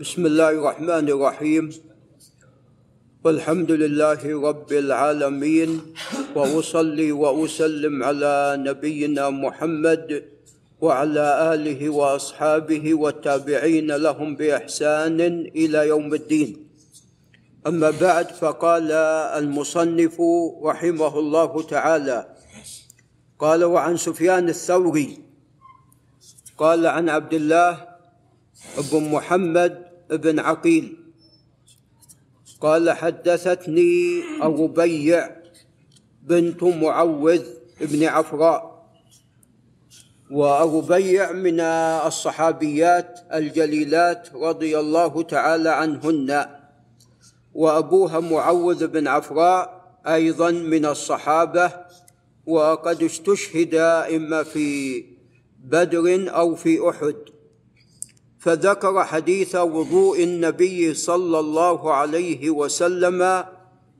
بسم الله الرحمن الرحيم. والحمد لله رب العالمين. وأصلي وأسلم على نبينا محمد وعلى آله وأصحابه والتابعين لهم بإحسان إلى يوم الدين. أما بعد فقال المصنف رحمه الله تعالى قال وعن سفيان الثوري قال عن عبد الله بن محمد بن عقيل. قال حدثتني الربيع بنت معوذ بن عفراء. والربيع من الصحابيات الجليلات رضي الله تعالى عنهن. وأبوها معوذ بن عفراء أيضا من الصحابة. وقد استشهد إما في بدر أو في أحد. فذكر حديث وضوء النبي صلى الله عليه وسلم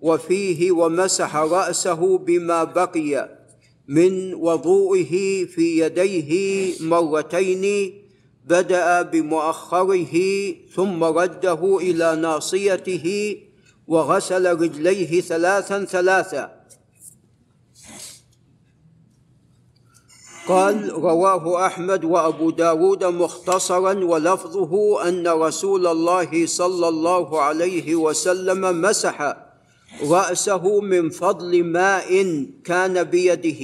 وفيه ومسح رأسه بما بقي من وضوئه في يديه مرتين بدأ بمؤخره ثم رده إلى ناصيته وغسل رجليه ثلاثا ثلاثا. قال رواه أحمد وأبو داود مختصرا ولفظه أن رسول الله صلى الله عليه وسلم مسح رأسه من فضل ماء كان بيده.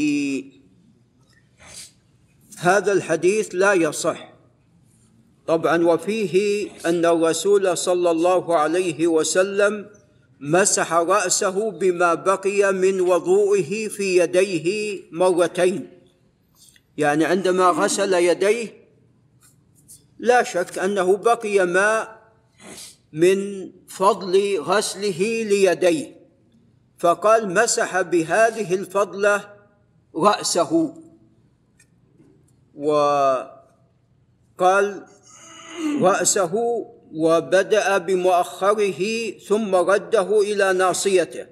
هذا الحديث لا يصح. طبعا وفيه أن الرسول صلى الله عليه وسلم مسح رأسه بما بقي من وضوئه في يديه مرتين. يعني عندما غسل يديه لا شك أنه بقي ماء من فضل غسله ليديه فقال مسح بهذه الفضلة رأسه. وقال رأسه. وبدأ بمؤخره ثم رده إلى ناصيته.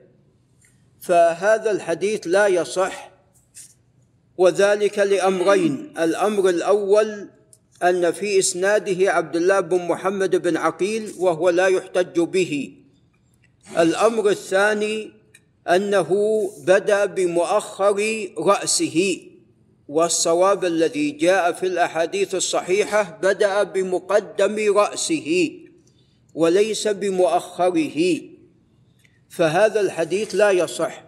فهذا الحديث لا يصح وذلك لأمرين. الأمر الأول أن في إسناده عبد الله بن محمد بن عقيل وهو لا يحتج به. الأمر الثاني أنه بدأ بمؤخر رأسه والصواب الذي جاء في الأحاديث الصحيحة بدأ بمقدم رأسه وليس بمؤخره. فهذا الحديث لا يصح.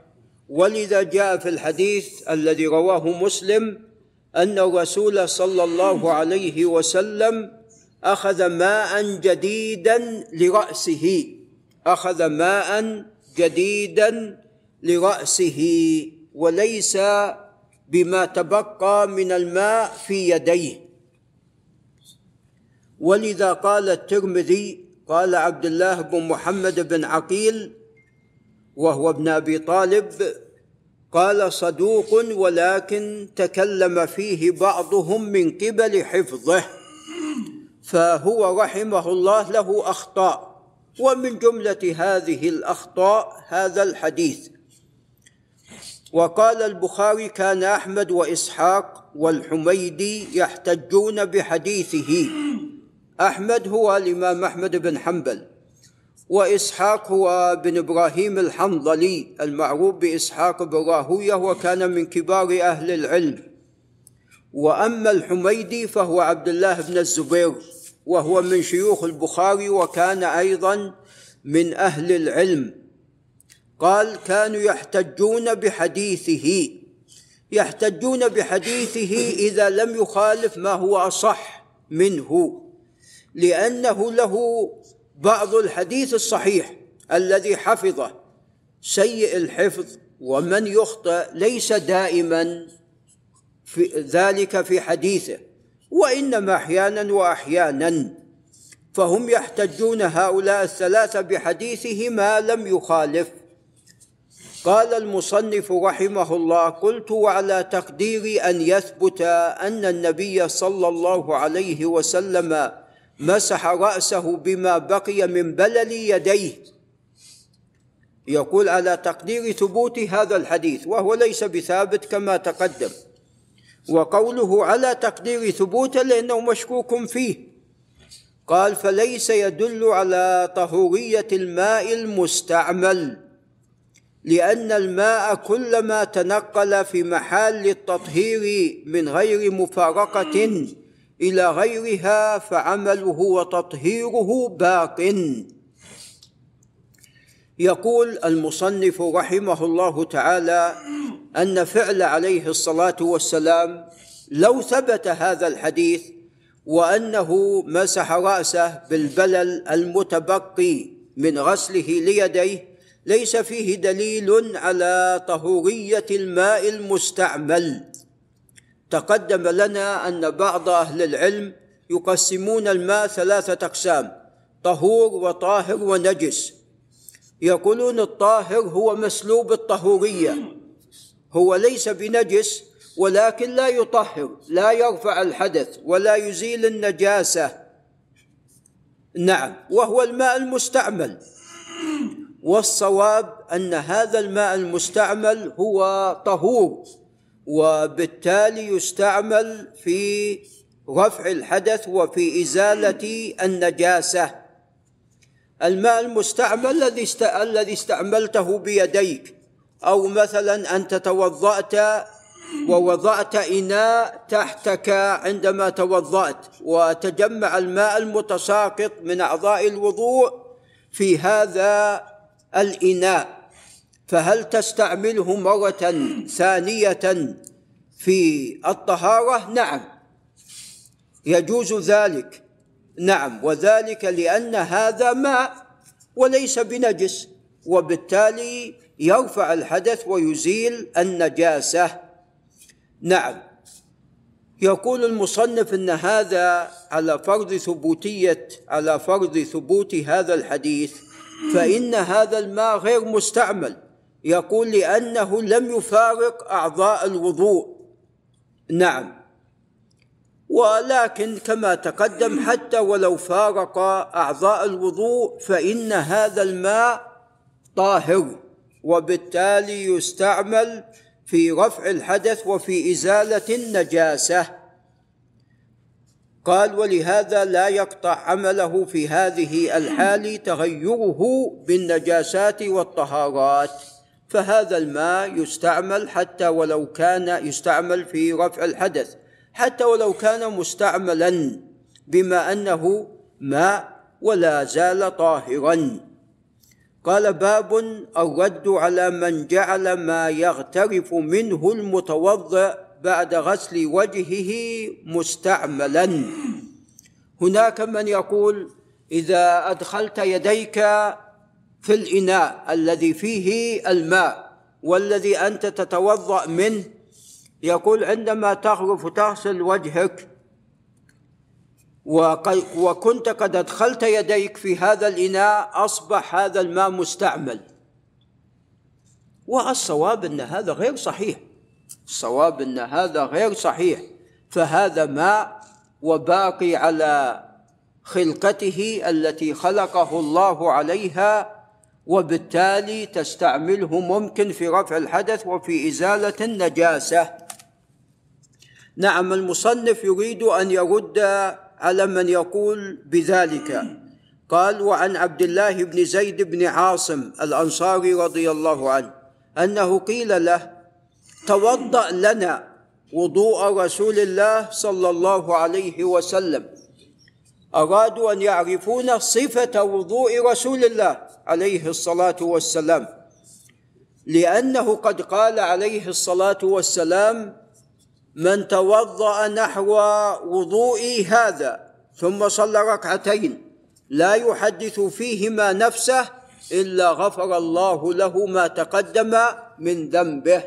ولذا جاء في الحديث الذي رواه مسلم أن الرسول صلى الله عليه وسلم أخذ ماء جديدا لرأسه. أخذ ماء جديدا لرأسه وليس بما تبقى من الماء في يديه. ولذا قال الترمذي قال عبد الله بن محمد بن عقيل وهو ابن أبي طالب قال صدوق ولكن تكلم فيه بعضهم من قبل حفظه. فهو رحمه الله له أخطاء ومن جملة هذه الأخطاء هذا الحديث. وقال البخاري كان أحمد وإسحاق والحميدي يحتجون بحديثه. أحمد هو الإمام أحمد بن حنبل. وإسحاق هو بن إبراهيم الحنظلي المعروف بإسحاق بن راهوية وكان من كبار أهل العلم. وأما الحميدي فهو عبد الله بن الزبير وهو من شيوخ البخاري وكان أيضا من أهل العلم. قال كانوا يحتجون بحديثه يحتجون بحديثه إذا لم يخالف ما هو أصح منه لأنه له بعض الحديث الصحيح الذي حفظه سيء الحفظ ومن يخطئ ليس دائما في ذلك في حديثه وإنما أحيانا واحيانا. فهم يحتجون هؤلاء الثلاثه بحديثه ما لم يخالف. قال المصنف رحمه الله قلت وعلى تقدير أن يثبت أن النبي صلى الله عليه وسلم مسح رأسه بما بقي من بلل يديه. يقول على تقدير ثبوت هذا الحديث وهو ليس بثابت كما تقدم. وقوله على تقدير ثبوته لأنه مشكوك فيه. قال فليس يدل على طهورية الماء المستعمل لأن الماء كلما تنقل في محل التطهير من غير مفارقة. إلى غيرها فعمله وتطهيره باق. يقول المصنف رحمه الله تعالى أن فعل عليه الصلاة والسلام لو ثبت هذا الحديث وأنه مسح رأسه بالبلل المتبقي من غسله ليديه ليس فيه دليل على طهورية الماء المستعمل. تقدم لنا أن بعض أهل العلم يقسمون الماء ثلاثة أقسام طهور وطاهر ونجس. يقولون الطاهر هو مسلوب الطهورية. هو ليس بنجس ولكن لا يطهر لا يرفع الحدث ولا يزيل النجاسة. نعم وهو الماء المستعمل. والصواب أن هذا الماء المستعمل هو طهور. وبالتالي يستعمل في رفع الحدث وفي إزالة النجاسة. الماء المستعمل الذي الذي استعملته بيديك أو مثلا انت توضات ووضعت إناء تحتك عندما توضأت وتجمع الماء المتساقط من أعضاء الوضوء في هذا الإناء. فهل تستعمله مرة ثانية في الطهارة؟ نعم. يجوز ذلك. نعم وذلك لأن هذا ماء وليس بنجس وبالتالي يرفع الحدث ويزيل النجاسة. نعم. يقول المصنف إن هذا على فرض ثبوتية على فرض ثبوت هذا الحديث فإن هذا الماء غير مستعمل. يقول لأنه لم يفارق أعضاء الوضوء. نعم. ولكن كما تقدم حتى ولو فارق أعضاء الوضوء فإن هذا الماء طاهر وبالتالي يستعمل في رفع الحدث وفي إزالة النجاسة. قال ولهذا لا يقطع عمله في هذه الحال تغيره بالنجاسات والطهارات. فهذا الماء يستعمل حتى ولو كان يستعمل في رفع الحدث حتى ولو كان مستعملا بما أنه ماء ولا زال طاهرا. قال باب الرد على من جعل ما يغترف منه المتوضئ بعد غسل وجهه مستعملا. هناك من يقول إذا أدخلت يديك في الإناء الذي فيه الماء والذي أنت تتوضأ منه. يقول عندما تغرف تغسل وجهك. وكنت قد أدخلت يديك في هذا الإناء أصبح هذا الماء مستعمل. والصواب أن هذا غير صحيح. الصواب أن هذا غير صحيح. فهذا ماء وباقي على خلقته التي خلقه الله عليها وبالتالي تستعمله ممكن في رفع الحدث وفي إزالة النجاسة. نعم المصنف يريد أن يرد على من يقول بذلك. قال وعن عبد الله بن زيد بن عاصم الأنصاري رضي الله عنه أنه قيل له توضأ لنا وضوء رسول الله صلى الله عليه وسلم. أرادوا أن يعرفون صفة وضوء رسول الله. عليه الصلاة والسلام. لأنه قد قال عليه الصلاة والسلام من توضأ نحو وضوئي هذا ثم صلى ركعتين لا يحدث فيهما نفسه إلا غفر الله له ما تقدم من ذنبه.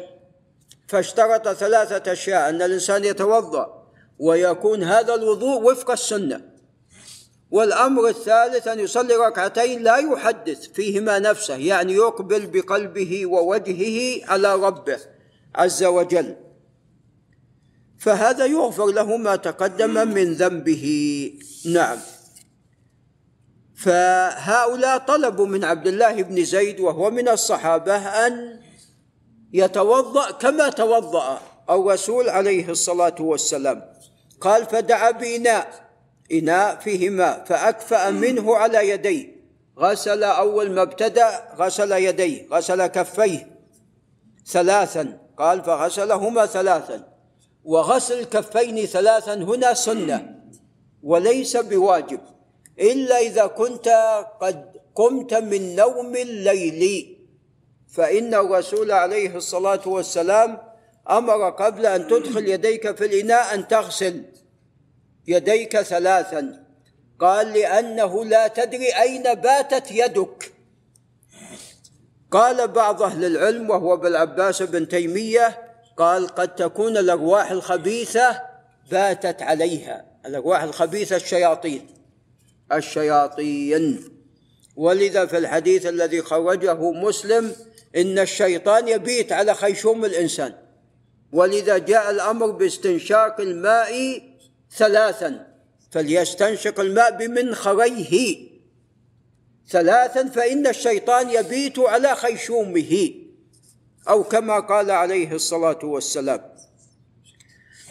فاشترط ثلاثة أشياء أن الإنسان يتوضأ ويكون هذا الوضوء وفق السنة. والأمر الثالث أن يصلي ركعتين لا يحدث فيهما نفسه يعني يقبل بقلبه ووجهه على ربه عز وجل. فهذا يغفر له ما تقدم من ذنبه. نعم. فهؤلاء طلبوا من عبد الله بن زيد وهو من الصحابة أن يتوضأ كما توضأ الرسول عليه الصلاة والسلام. قال فدعا بإناء. إناء فيه ماء فأكفأ منه على يديه غسل أول ما ابتدأ غسل يديه غسل كفيه ثلاثا. قال فغسلهما ثلاثا. وغسل الكفين ثلاثا هنا سنة. وليس بواجب. إلا إذا كنت قد قمت من نوم الليل. فإن الرسول عليه الصلاة والسلام أمر قبل أن تدخل يديك في الإناء أن تغسل. يديك ثلاثا. قال لأنه لا تدري أين باتت يدك. قال بعض أهل العلم وهو بالعباس بن تيمية قال قد تكون الأرواح الخبيثة باتت عليها. الأرواح الخبيثة الشياطين. الشياطين. ولذا في الحديث الذي خرجه مسلم إن الشيطان يبيت على خيشوم الإنسان. ولذا جاء الأمر باستنشاق الماء ثلاثا. فليستنشق الماء بمنخريه ثلاثا فإن الشيطان يبيت على خيشومه. أو كما قال عليه الصلاة والسلام.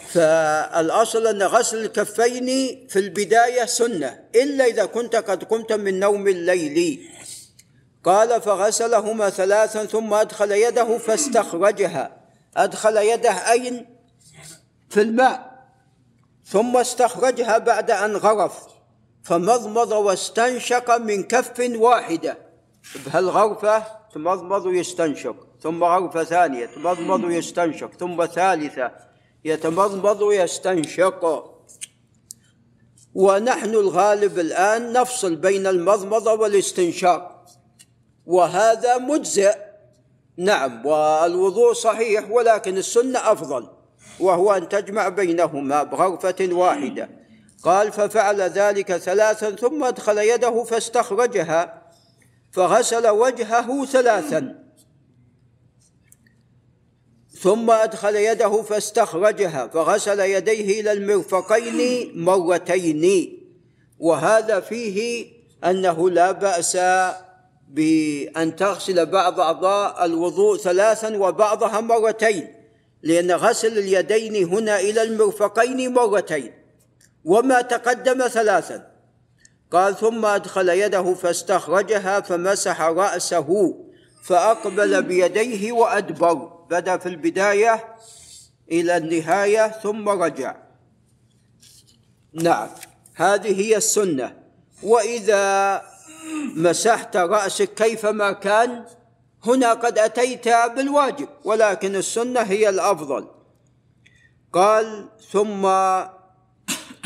فالأصل أن غسل الكفين في البداية سنة. إلا إذا كنت قد قمت من نوم الليل. قال فغسلهما ثلاثا ثم أدخل يده فاستخرجها. أدخل يده أين؟ في الماء. ثم استخرجها بعد أن غرف فمضمض واستنشق من كف واحدة. بهالغرفة تمضمض ويستنشق ثم غرفة ثانية تمضمض ويستنشق ثم ثالثة يتمضمض ويستنشق. ونحن الغالب الآن نفصل بين المضمضة والاستنشاق. وهذا مجزئ. نعم والوضوء صحيح ولكن السنة أفضل. وهو أن تجمع بينهما بغرفة واحدة. قال ففعل ذلك ثلاثا ثم أدخل يده فاستخرجها فغسل وجهه ثلاثا. ثم أدخل يده فاستخرجها فغسل يديه إلى المرفقين مرتين. وهذا فيه أنه لا بأس بأن تغسل بعض أعضاء الوضوء ثلاثا وبعضها مرتين. لأن غسل اليدين هنا إلى المرفقين مرتين وما تقدم ثلاثا. قال ثم أدخل يده فاستخرجها فمسح رأسه فأقبل بيديه وأدبر. بدأ في البداية إلى النهاية ثم رجع. نعم هذه هي السنة. وإذا مسحت رأسك كيفما كان؟ هنا قد أتيت بالواجب ولكن السنة هي الأفضل. قال ثم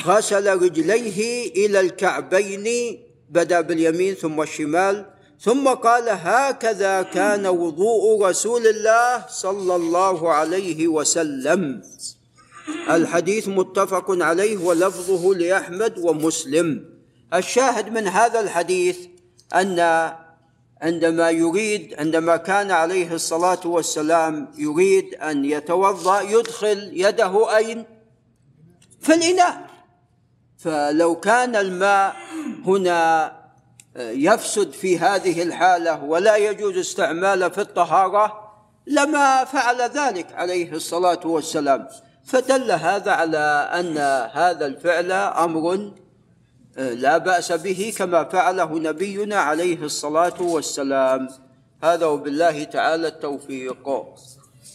غسل رجليه إلى الكعبين بدأ باليمين ثم الشمال ثم قال هكذا كان وضوء رسول الله صلى الله عليه وسلم. الحديث متفق عليه ولفظه لأحمد ومسلم. الشاهد من هذا الحديث أن عندما يريد عندما كان عليه الصلاة والسلام يريد أن يتوضأ يدخل يده أين؟ في الإناء فلو كان الماء هنا يفسد في هذه الحالة ولا يجوز استعماله في الطهارة لما فعل ذلك عليه الصلاة والسلام فدل هذا على أن هذا الفعل أمر لا بأس به كما فعله نبينا عليه الصلاة والسلام. هذا وبالله تعالى التوفيق.